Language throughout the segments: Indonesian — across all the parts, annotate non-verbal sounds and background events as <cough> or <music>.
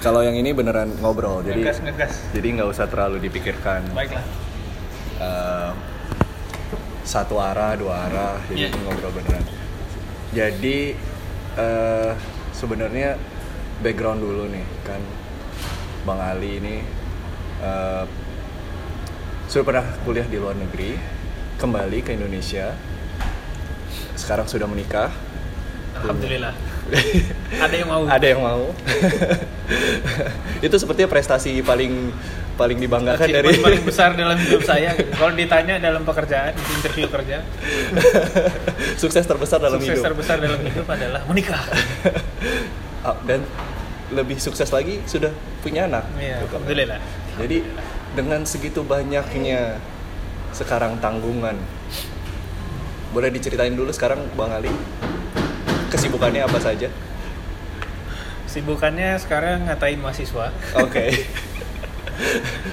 Kalau yang ini beneran ngobrol, jadi ngegas ngegas jadi nggak usah terlalu dipikirkan. baiklah Eh, satu arah, dua arah, jadi Iya. ngobrol beneran. Jadi eh, sebenarnya background dulu nih kan, Bang Ali ini eh, sudah pernah kuliah di luar negeri, kembali ke Indonesia, sekarang sudah menikah. alhamdulillah <laughs> ada yang mau Ada yang mau. <laughs> Itu sepertinya prestasi paling paling dibanggakan Achievement dari paling besar dalam <laughs> hidup saya kalau ditanya dalam pekerjaan interview kerja <laughs> sukses terbesar dalam sukses hidup. terbesar dalam hidup adalah menikah Ah, Dan lebih sukses lagi sudah punya anak. Gitu. alhamdulillah Jadi dengan segitu banyaknya sekarang tanggungan, boleh diceritain dulu sekarang Bang Ali kesibukannya apa saja? Sibukannya sekarang ngatain mahasiswa Oke. <laughs>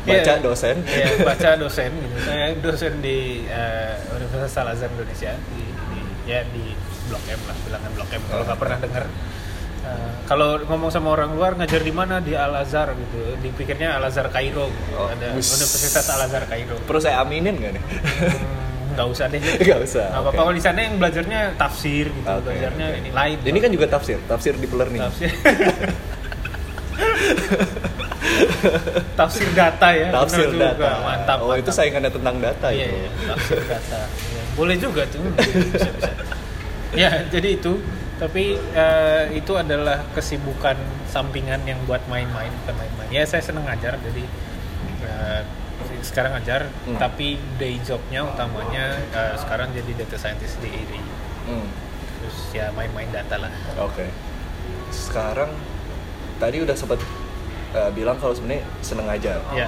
Baca Iya. dosen. Iya, baca dosen gitu. Saya dosen di eh, Universitas Al Azhar Indonesia di, di- ya di Blok M lah, bilangan Blok M. Kalau nggak pernah dengar. Eh, kalau ngomong sama orang luar ngajar di mana di Al Azhar gitu, dipikirnya Al Azhar Kairo. Gitu. Oh, Ada. Universitas Al Azhar Kairo. Perlu saya aminin nggak nih? Hmm, nggak usah deh. <laughs> Nggak usah, Nggak apa-apa. Kalau di sana yang belajarnya tafsir gitu, Oke, belajarnya oke. ini lain. Ini kan juga tafsir, tafsir di learning. tafsir. <laughs> tafsir data ya. Tafsir juga. data. Mantap. Oh, itu mantap. saingannya tentang data Iya, itu. iya, tafsir data. Iya, Boleh juga tuh. Bisa, bisa. Ya, jadi itu. Tapi eh, itu adalah kesibukan sampingan yang buat main-main, bukan main-main. Ya, saya seneng ngajar, jadi eh, sekarang ngajar. Hmm. Tapi day jobnya utamanya eh, sekarang jadi data scientist di IRI. Hmm. Terus ya main-main data lah. Oke. Sekarang tadi udah sempat uh, bilang kalau sebenarnya seneng ngajar. Ya,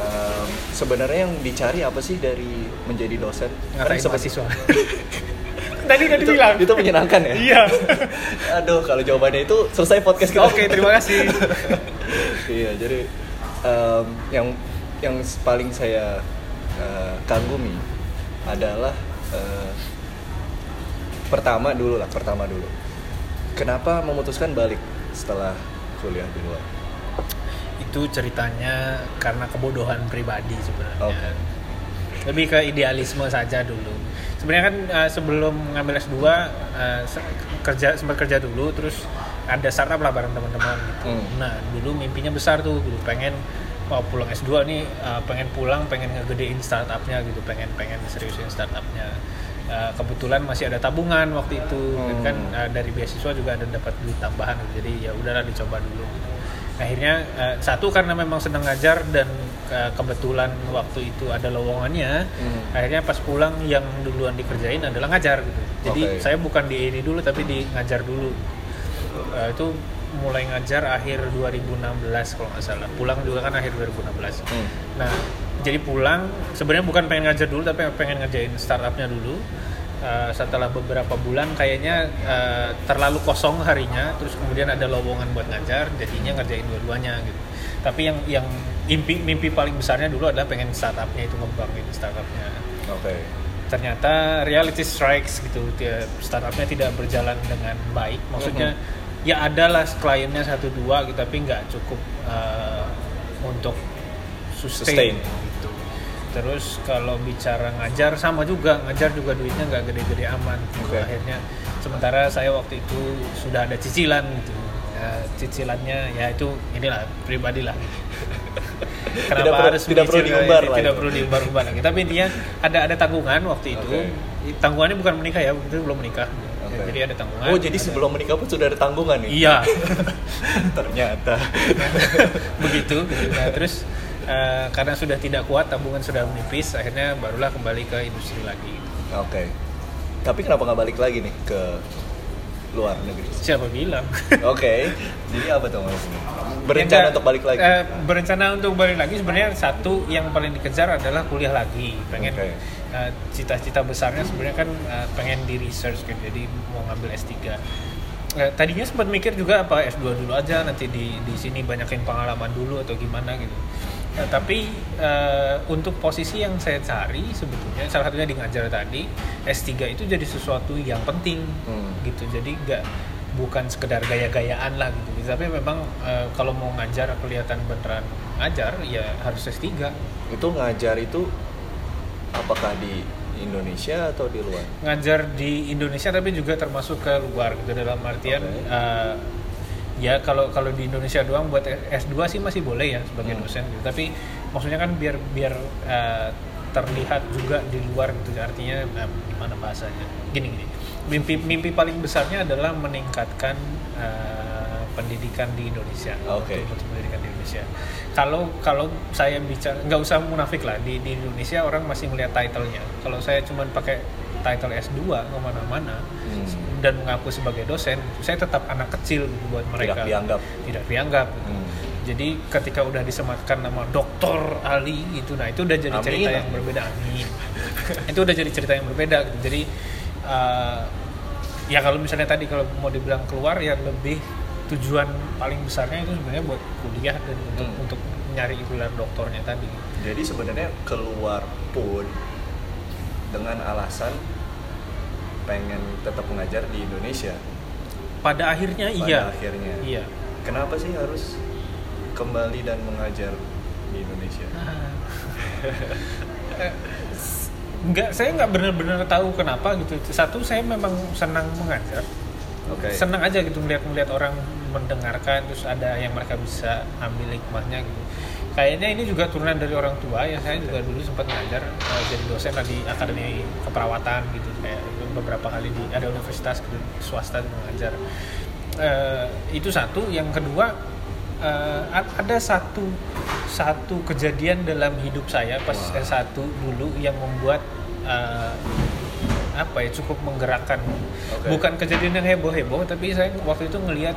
Um, sebenarnya yang dicari apa sih dari menjadi dosen? ngatain sempet- mahasiswa. <laughs> Tadi udah itu, dibilang. itu menyenangkan ya? Iya. <laughs> Aduh, kalau jawabannya itu selesai podcast kita. Oke, terima kasih. <laughs> iya, jadi um, yang yang paling saya uh, kagumi adalah uh, pertama dulu lah, pertama dulu. Kenapa memutuskan balik setelah kuliah di luar? itu ceritanya karena kebodohan pribadi sebenarnya Oke. lebih ke idealisme saja dulu sebenarnya kan eh, sebelum ngambil S2 eh, se- kerja sempat kerja dulu terus ada startup lah bareng teman-teman gitu Hmm. nah dulu mimpinya besar tuh dulu pengen mau pulang S2 nih eh, pengen pulang pengen ngegedein startupnya gitu pengen pengen seriusin startupnya Eh, kebetulan masih ada tabungan waktu itu dan Hmm. kan eh, dari beasiswa juga ada dapat duit tambahan gitu. jadi ya udahlah dicoba dulu akhirnya eh, satu karena memang sedang ngajar dan eh, kebetulan waktu itu ada lowongannya Hmm. akhirnya pas pulang yang duluan dikerjain adalah ngajar gitu jadi saya bukan di ini dulu tapi di ngajar dulu Eh, itu mulai ngajar akhir 2016 kalau nggak salah pulang juga kan akhir 2016 Hmm. Nah, jadi pulang sebenarnya bukan pengen ngajar dulu tapi pengen ngerjain startupnya dulu. Uh, setelah beberapa bulan kayaknya uh, terlalu kosong harinya, terus kemudian ada lowongan buat ngajar, jadinya ngerjain dua-duanya gitu. Tapi yang yang mimpi mimpi paling besarnya dulu adalah pengen startupnya itu ngembangin startupnya. Oke. Ternyata reality strikes gitu, dia- startupnya tidak berjalan dengan baik. Maksudnya ya adalah kliennya satu dua gitu, tapi nggak cukup uh, untuk Sustain. sustain, gitu. Terus kalau bicara ngajar sama juga, ngajar juga duitnya nggak gede-gede aman. gitu. Oke. Akhirnya sementara saya waktu itu sudah ada cicilan gitu. Ya, cicilannya ya itu inilah pribadi lah. <laughs> Kenapa Tidak harus tidak perlu diumbar ya, lah Tidak itu. perlu diumbar-umbar lagi. Tapi intinya ada ada tanggungan waktu itu. Oke. Tanggungannya bukan menikah ya, itu belum menikah. Oke. Jadi ada tanggungan. Oh, jadi ada- sebelum menikah pun sudah ada tanggungan nih? Iya. <laughs> Ternyata. <laughs> begitu gitu. nah terus eh, karena sudah tidak kuat tabungan sudah menipis akhirnya barulah kembali ke industri lagi Oke. Tapi kenapa nggak balik lagi nih ke luar negeri? siapa bilang <laughs> Oke. Jadi apa tuh mas? Berencana Ya, untuk balik lagi? eh, berencana untuk balik lagi sebenarnya satu yang paling dikejar adalah kuliah lagi pengen Oke. Eh, cita-cita besarnya sebenarnya kan eh, pengen di research kan jadi mau ngambil S3 Eh, tadinya sempat mikir juga apa S2 dulu aja nanti di di sini banyakin pengalaman dulu atau gimana gitu. Eh, tapi eh, untuk posisi yang saya cari sebetulnya salah satunya di ngajar tadi S3 itu jadi sesuatu yang penting Hmm. gitu. Jadi nggak bukan sekedar gaya-gayaan lah gitu. Tapi memang eh, kalau mau ngajar kelihatan beneran ngajar ya harus S3 Itu ngajar itu apakah di Indonesia atau di luar? ngajar di Indonesia tapi juga termasuk ke luar gitu dalam artian Oke. eh, ya kalau kalau di Indonesia doang buat S2 sih masih boleh ya sebagai Hmm. dosen gitu. tapi maksudnya kan biar biar eh, terlihat juga di luar gitu artinya eh, gimana bahasanya gini gini mimpi mimpi paling besarnya adalah meningkatkan eh, pendidikan di Indonesia Oke. untuk pendidikan di Indonesia kalau kalau saya bicara nggak usah munafik lah di, di Indonesia orang masih melihat titlenya kalau saya cuma pakai title S2 ke mana-mana Hmm. dan mengaku sebagai dosen saya tetap anak kecil gitu buat mereka Tidak dianggap. tidak dianggap Hmm. jadi ketika udah disematkan nama Doktor Ali gitu nah itu udah jadi Amin. cerita yang berbeda amin <laughs> itu udah jadi cerita yang berbeda gitu. jadi eh, ya kalau misalnya tadi kalau mau dibilang keluar ya lebih tujuan paling besarnya itu sebenarnya buat kuliah dan untuk Hmm. untuk nyari gelar doktornya tadi Jadi sebenarnya keluar pun dengan alasan pengen tetap mengajar di Indonesia. pada akhirnya Pada iya akhirnya. iya Kenapa sih harus kembali dan mengajar di Indonesia? Eh, nggak saya nggak benar-benar tahu kenapa gitu satu saya memang senang mengajar Oke. senang aja gitu melihat melihat orang mendengarkan terus ada yang mereka bisa ambil hikmahnya gitu. Kayaknya ini juga turunan dari orang tua ya. Saya juga dulu sempat ngajar eh, jadi dosen lah di akademi keperawatan gitu. Kayak beberapa kali di ada universitas gitu, swasta yang mengajar. Eh, itu satu. Yang kedua a- ada satu satu kejadian dalam hidup saya pas Wah. S1 dulu yang membuat eh, apa ya cukup menggerakkan. Oke. bukan kejadian yang heboh-heboh tapi saya waktu itu ngelihat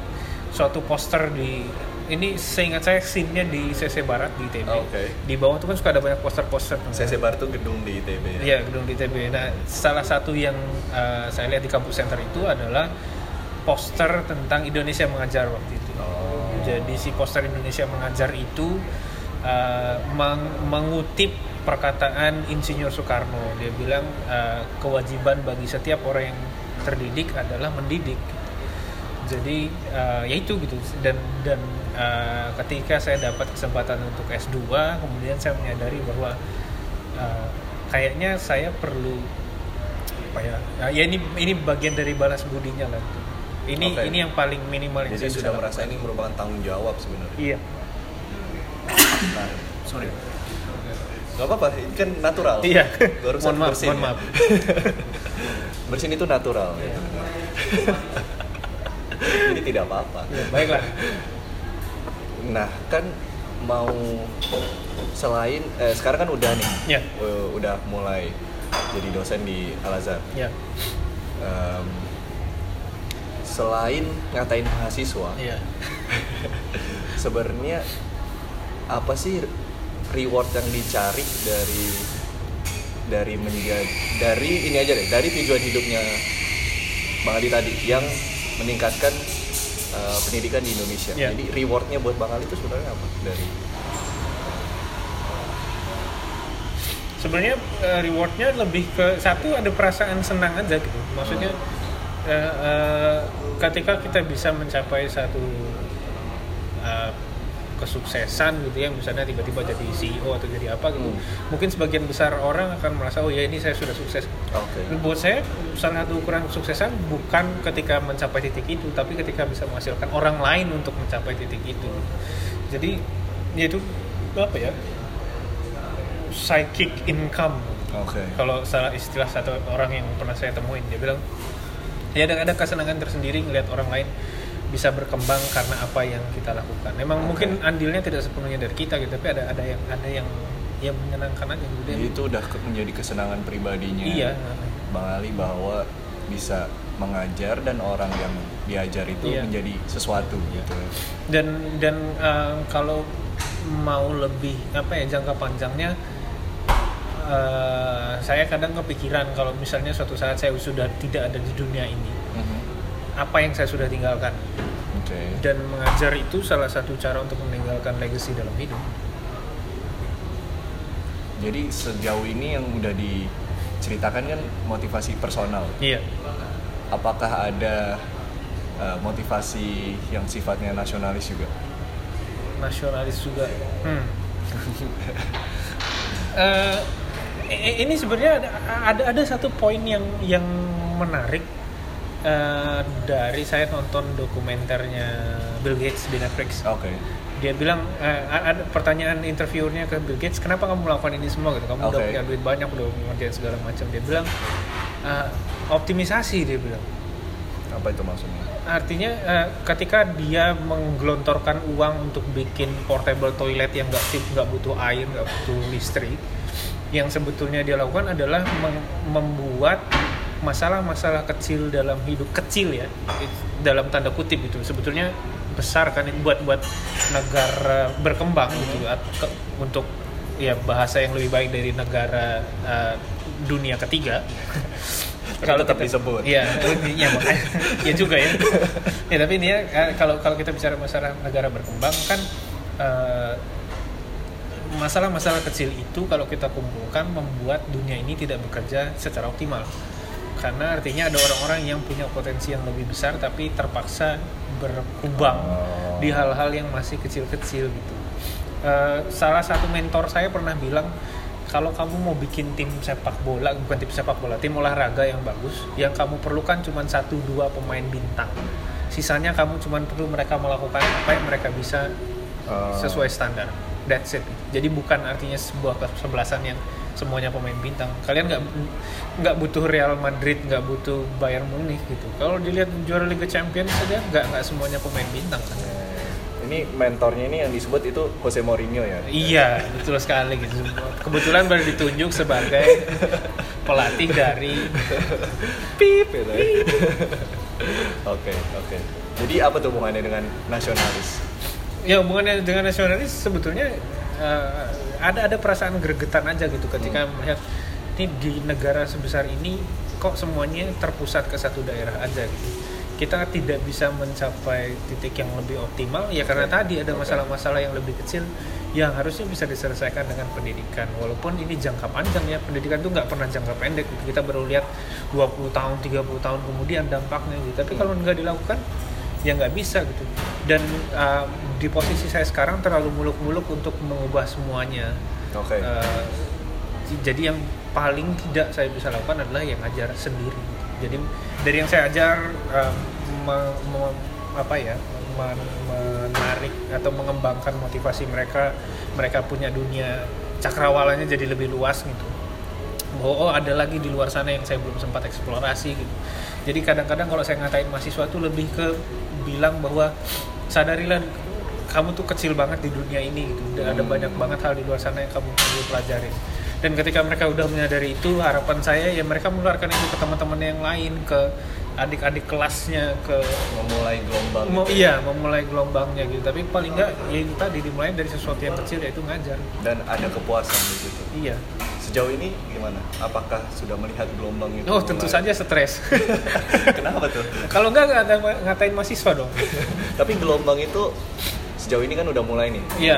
suatu poster di ini seingat saya scene-nya di CC Barat di ITB Oke. di bawah itu kan suka ada banyak poster-poster CC Bar itu gedung di ITB. ya? Iya gedung di ITB. Nah salah satu yang eh, saya lihat di kampus center itu adalah poster tentang Indonesia mengajar waktu itu. Oh. Jadi si poster Indonesia mengajar itu eh, meng- mengutip perkataan Insinyur Soekarno. Dia bilang eh, kewajiban bagi setiap orang yang terdidik adalah mendidik. Jadi eh, ya itu gitu dan dan eh, ketika saya dapat kesempatan untuk S2 kemudian saya menyadari bahwa eh, kayaknya saya perlu apa ya ya ini ini bagian dari balas budinya lah ini Oke. ini yang paling minimal yang Jadi saya sudah merasa ini merupakan tanggung jawab sebenarnya. iya Nah, sorry. Gak apa-apa, ini kan natural. Iya. Mohon maaf, bersin mohon ya. maaf. <laughs> bersin itu natural. Iya. <laughs> Jadi tidak apa-apa. Ya, baiklah. Nah, kan mau selain eh, sekarang kan udah nih, ya. Eh, udah mulai jadi dosen di Al Azhar. ya. Em, selain ngatain mahasiswa, ya. <laughs> sebenarnya apa sih reward yang dicari dari dari menjadi dari ini aja deh dari tujuan hidupnya Bang Ali tadi yang meningkatkan uh, pendidikan di Indonesia. Iya. Jadi rewardnya buat Bang Ali itu sebenarnya apa dari sebenarnya eh, rewardnya lebih ke satu ada perasaan senang aja gitu maksudnya eh, eh, ketika kita bisa mencapai satu eh, kesuksesan gitu ya misalnya tiba-tiba jadi CEO atau jadi apa gitu Hmm. mungkin sebagian besar orang akan merasa oh ya ini saya sudah sukses Oke. buat saya salah satu ukuran kesuksesan bukan ketika mencapai titik itu tapi ketika bisa menghasilkan orang lain untuk mencapai titik itu jadi ya itu apa ya psychic income Oke. kalau salah istilah satu orang yang pernah saya temuin dia bilang ya ada ada kesenangan tersendiri ngelihat orang lain bisa berkembang karena apa yang kita lakukan. Memang Oke. mungkin andilnya tidak sepenuhnya dari kita gitu, tapi ada ada yang ada yang ya menyenangkan aja gitu. Jadi itu udah menjadi kesenangan pribadinya Iya. Bang Ali bahwa bisa mengajar dan orang yang diajar itu Iya. menjadi sesuatu gitu. dan dan eh, kalau mau lebih apa ya jangka panjangnya eh, saya kadang kepikiran kalau misalnya suatu saat saya sudah tidak ada di dunia ini. Apa yang saya sudah tinggalkan Oke. dan mengajar itu salah satu cara untuk meninggalkan legacy dalam hidup Jadi sejauh ini yang udah diceritakan kan motivasi personal. iya Apakah ada eh, motivasi yang sifatnya nasionalis juga nasionalis juga. Hmm. <laughs> I- ini sebenarnya ada, ada ada satu poin yang yang menarik eh, dari saya nonton dokumenternya Bill Gates di Netflix. oke Dia bilang eh, ada pertanyaan interviewernya ke Bill Gates, kenapa kamu melakukan ini semua gitu? Kamu udah Oke. punya duit banyak, udah ngerjain segala macam. Dia bilang eh, optimisasi dia bilang. apa itu maksudnya Artinya eh, ketika dia menggelontorkan uang untuk bikin portable toilet yang nggak nggak butuh air, nggak butuh listrik, yang sebetulnya dia lakukan adalah membuat masalah-masalah kecil dalam hidup kecil ya, dalam tanda kutip itu sebetulnya besar kan buat buat negara berkembang gitu at- ke- untuk ya bahasa yang lebih baik dari negara eh, dunia ketiga. <laughs> Tapi tetap disebut. Iya, ya makanya ya juga ya. ya tapi ini ya eh, kalau kalau kita bicara masalah negara berkembang kan eh, masalah-masalah kecil itu kalau kita kumpulkan membuat dunia ini tidak bekerja secara optimal. Karena artinya ada orang-orang yang punya potensi yang lebih besar tapi terpaksa berkubang Oh. di hal-hal yang masih kecil-kecil gitu. Eh, salah satu mentor saya pernah bilang kalau kamu mau bikin tim sepak bola bukan tim sepak bola tim olahraga yang bagus yang kamu perlukan cuma satu dua pemain bintang sisanya kamu cuma perlu mereka melakukan apa yang mereka bisa Eh, sesuai standar that's it jadi bukan artinya sebuah kesebelasan yang semuanya pemain bintang. Kalian nggak nggak butuh Real Madrid nggak butuh Bayern Munich gitu. Kalau dilihat juara Liga Champions saja nggak nggak semuanya pemain bintang kan? Ini mentornya ini yang disebut itu Jose Mourinho ya? Iya, betul sekali gitu. Kebetulan baru ditunjuk sebagai pelatih dari pip gitu ya. oke oke. Jadi apa tuh hubungannya dengan nasionalis? Ya hubungannya dengan nasionalis sebetulnya eh, ada ada perasaan gregetan aja gitu ketika melihat ini di negara sebesar ini kok semuanya terpusat ke satu daerah aja gitu. Kita tidak bisa mencapai titik yang lebih optimal ya karena Oke. tadi ada masalah-masalah yang lebih kecil yang harusnya bisa diselesaikan dengan pendidikan. Walaupun ini jangka panjang ya, pendidikan itu nggak pernah jangka pendek. Kita baru lihat 20 tahun, 30 tahun kemudian dampaknya gitu. Tapi kalau nggak dilakukan ya nggak bisa gitu. Dan uh, di posisi saya sekarang terlalu muluk-muluk untuk mengubah semuanya. Oke. Uh, jadi yang paling tidak saya bisa lakukan adalah yang ngajar sendiri. Jadi dari yang saya ajar uh, me- me- apa ya men- menarik atau mengembangkan motivasi mereka mereka punya dunia cakrawalanya jadi lebih luas gitu. Bahwa oh ada lagi di luar sana yang saya belum sempat eksplorasi gitu. Jadi kadang-kadang kalau saya ngatain mahasiswa tuh lebih ke bilang bahwa sadarilah kamu tuh kecil banget di dunia ini gitu. Dan ada Hmm. banyak banget hal di luar sana yang kamu perlu pelajarin. Dan ketika mereka udah menyadari itu, harapan saya ya mereka menularkan itu ke teman-teman yang lain, ke adik-adik kelasnya, ke memulai gelombang mau gitu. iya memulai gelombangnya gitu. Tapi paling enggak ya itu tadi dimulai dari sesuatu yang kecil yaitu ngajar. dan ada kepuasan di situ Iya. Sejauh ini gimana apakah sudah melihat gelombang itu Oh tentu mulai- saja stres. <laughs> kenapa tuh Kalau enggak nggak ada ngatain mahasiswa dong. <laughs> tapi gelombang itu sejauh ini kan udah mulai nih Iya.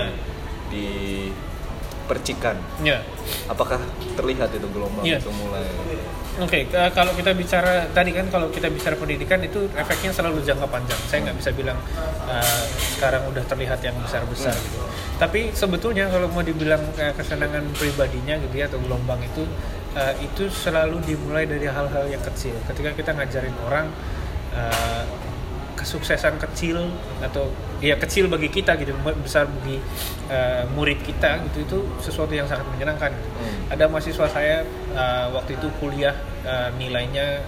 di percikan Iya. apakah terlihat itu gelombang Iya. itu mulai Oke, eh, kalau kita bicara tadi kan kalau kita bicara pendidikan itu efeknya selalu jangka panjang. Saya nggak bisa bilang eh, sekarang udah terlihat yang besar-besar gitu. Tapi sebetulnya kalau mau dibilang eh, kesenangan pribadinya gitu ya atau gelombang itu eh, itu selalu dimulai dari hal-hal yang kecil. Ketika kita ngajarin orang eh, kesuksesan kecil atau ya kecil bagi kita gitu besar bagi eh, murid kita gitu itu sesuatu yang sangat menyenangkan gitu. Hmm. ada mahasiswa saya eh, waktu itu kuliah eh, nilainya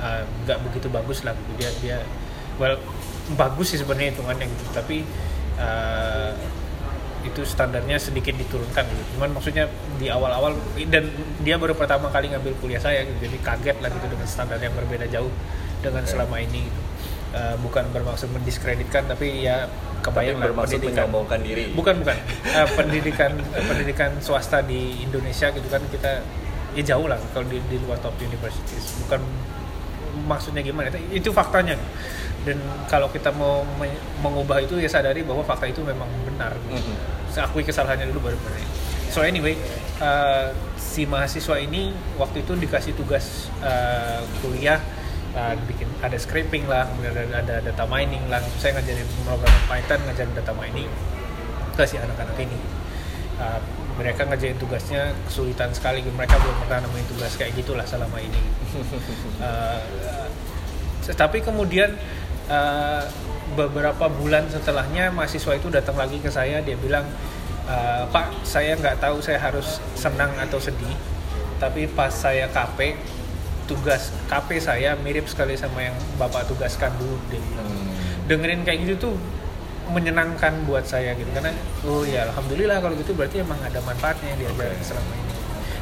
eh, nggak begitu bagus lah gitu dia dia well bagus sih sebenarnya hitungannya gitu tapi eh, itu standarnya sedikit diturunkan gitu. Cuman maksudnya di awal-awal dan dia baru pertama kali ngambil kuliah saya gitu. Jadi kaget lah gitu dengan standar yang berbeda jauh dengan selama ini gitu. Eh, bukan bermaksud mendiskreditkan tapi ya tapi kebayang lah bermaksud pendidikan menyombongkan diri bukan bukan Eh, pendidikan pendidikan swasta di Indonesia gitu kan kita ya jauh lah kalau di, di luar top universities. Bukan maksudnya gimana itu, itu faktanya. Dan kalau kita mau me- mengubah itu ya sadari bahwa fakta itu memang benar. Saya akui kesalahannya dulu baru benar. So anyway eh, si mahasiswa ini waktu itu dikasih tugas eh, kuliah uh, bikin ada scraping lah kemudian ada, ada data mining lah. Saya ngajarin programming Python ngajarin data mining ke si anak-anak ini Uh, mereka ngerjain tugasnya kesulitan sekali. Mereka belum pernah nemuin tugas kayak gitulah selama ini. <laughs> Uh, uh, tapi kemudian uh, beberapa bulan setelahnya mahasiswa itu datang lagi ke saya. Dia bilang "Uh, Pak saya nggak tahu saya harus senang atau sedih tapi pas saya KP tugas KP saya mirip sekali sama yang bapak tugaskan dulu dia bilang. Hmm. dengerin kayak gitu tuh menyenangkan buat saya gitu. Karena oh ya alhamdulillah kalau gitu berarti emang ada manfaatnya yang diajarin Oke. selama ini.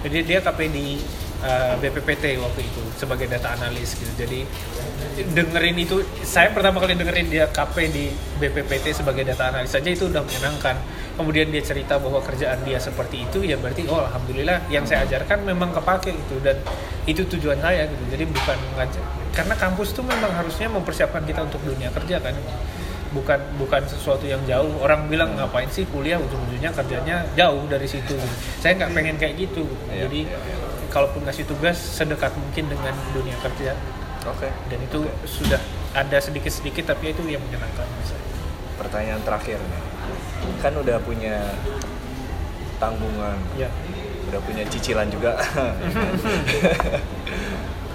Jadi dia KP di uh, BPPT waktu itu sebagai data analis gitu. Jadi dengerin itu saya pertama kali dengerin dia KP di BPPT sebagai data analis saja itu udah menyenangkan. Kemudian dia cerita bahwa kerjaan dia seperti itu ya berarti oh alhamdulillah yang saya ajarkan memang kepake itu. Dan itu tujuan saya gitu. Jadi bukan ngajar karena kampus tuh memang harusnya mempersiapkan kita untuk dunia kerja kan bukan bukan sesuatu yang jauh orang bilang ngapain sih kuliah ujung-ujungnya kerjanya jauh dari situ saya nggak pengen kayak gitu Iya, jadi kalaupun ngasih tugas sedekat mungkin dengan dunia kerja Oke. dan itu Oke. sudah ada sedikit-sedikit tapi itu yang menyenangkan saya. Pertanyaan terakhir nih. Kan udah punya tanggungan, ya udah punya cicilan juga. <laughs>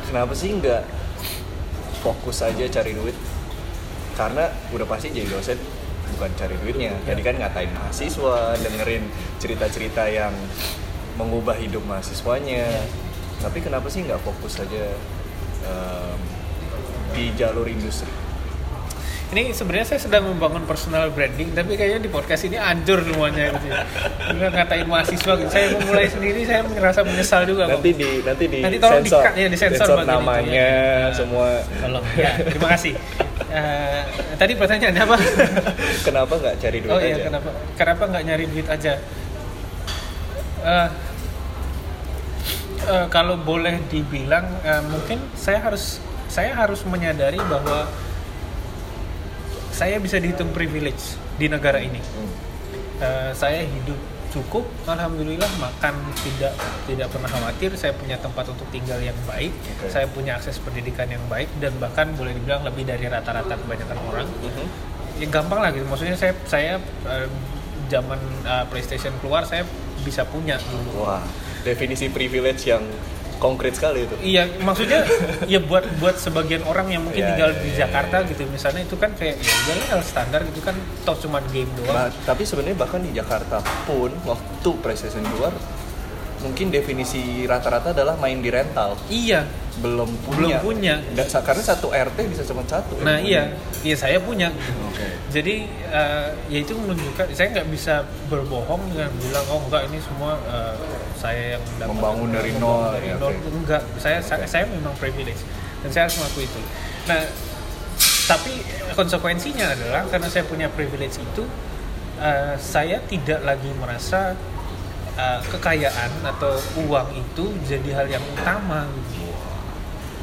Kenapa sih nggak fokus aja cari duit? Karena udah pasti jadi dosen bukan cari duitnya. Ya. Tadi kan ngatain mahasiswa, dengerin cerita-cerita yang mengubah hidup mahasiswanya. Tapi kenapa sih nggak fokus aja em, di jalur industri? ini sebenarnya saya sedang membangun personal branding tapi kayaknya di podcast ini anjur semuanya gitu ya ngatain mahasiswa gitu saya memulai sendiri saya merasa menyesal juga kok. nanti di nanti di Nanti tolong sensor, di-cut ya, disensor bagian itu namanya ya. semua tolong ya terima kasih Eh, tadi pertanyaannya apa? <laughs> Kenapa nggak cari duit oh aja? iya kenapa? Kenapa nggak nyari duit aja? Eh, eh, kalau boleh dibilang eh, mungkin saya harus saya harus menyadari bahwa saya bisa dihitung privilege di negara ini. Eh, saya hidup cukup. Alhamdulillah makan tidak tidak pernah khawatir. Saya punya tempat untuk tinggal yang baik. Oke. saya punya akses pendidikan yang baik dan bahkan boleh dibilang lebih dari rata-rata kebanyakan orang. Mhm. ya gampang lah gitu. Maksudnya saya saya eh, zaman eh, PlayStation keluar saya bisa punya dulu. Wah definisi privilege yang konkret sekali itu Iya, maksudnya ya buat buat sebagian orang yang mungkin Iya, tinggal iya, di iya, Jakarta iya. gitu misalnya itu kan kayak ya udahlah standar gitu kan toh cuman game doang. Bah- tapi sebenarnya bahkan di Jakarta pun waktu PlayStation keluar mungkin definisi rata-rata adalah main di rental Iya, belum belum punya, punya. Dan karena satu RT bisa cuma satu Nah iya, iya saya punya. oke Jadi eh, ya itu menunjukkan saya nggak bisa berbohong dengan bilang oh enggak ini semua eh, saya yang dapat Membangun dari nol, dari ya, nol. oke. enggak saya, saya saya memang privilege dan saya harus mengakui itu. Nah tapi konsekuensinya adalah karena saya punya privilege itu eh, saya tidak lagi merasa eh, kekayaan atau uang itu jadi hal yang utama gitu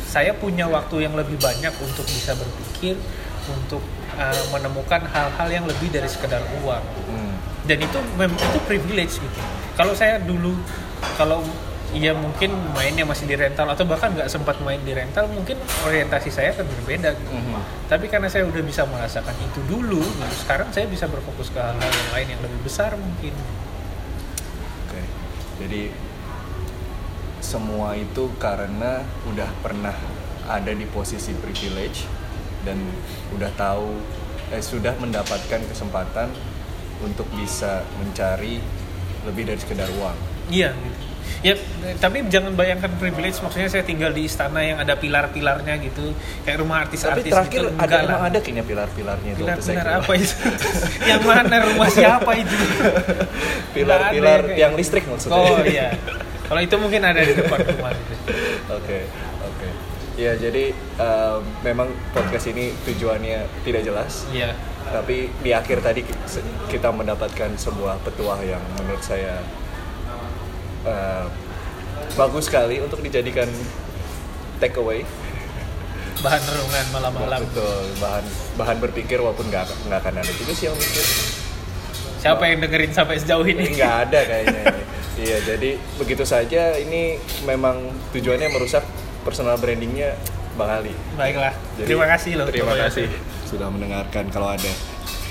saya punya waktu yang lebih banyak untuk bisa berpikir untuk uh, menemukan hal-hal yang lebih dari sekedar uang Hmm. dan itu memang itu privilege gitu kalau saya dulu kalau ya mungkin mainnya masih di rental atau bahkan nggak sempat main di rental mungkin orientasi saya akan berbeda gitu. Mhm. tapi karena saya udah bisa merasakan itu dulu gitu, sekarang saya bisa berfokus ke hal-hal yang lain yang lebih besar mungkin jadi semua itu karena udah pernah ada di posisi privilege dan udah tahu eh, sudah mendapatkan kesempatan untuk bisa mencari lebih dari sekedar uang. Iya gitu. Ya, tapi jangan bayangkan privilege maksudnya saya tinggal di istana yang ada pilar-pilarnya gitu, kayak rumah Tapi artis-artis terakhir gitu. ada emang ada kayaknya pilar-pilarnya itu. Pilar-pilar apa itu? <laughs> yang mana rumah siapa itu? Pilar-pilar yang listrik gitu. maksudnya. Oh iya. Kalau itu mungkin ada di depan rumah gitu. <laughs> Oke, oke. Ya jadi em, memang podcast ini tujuannya tidak jelas. Iya. Tapi di akhir tadi kita mendapatkan sebuah petuah yang menurut saya eh, bagus sekali untuk dijadikan take away. Bahan renungan malam-malam. Betul, bahan bahan berpikir walaupun nggak nggak akan ada juga sih yang mikir. Siapa yang dengerin sampai sejauh ini? Nggak ada kayaknya. Iya, jadi begitu saja ini memang tujuannya merusak personal brandingnya Bang Ali. Baiklah. Jadi, terima kasih loh. Terima kasih sudah mendengarkan kalau ada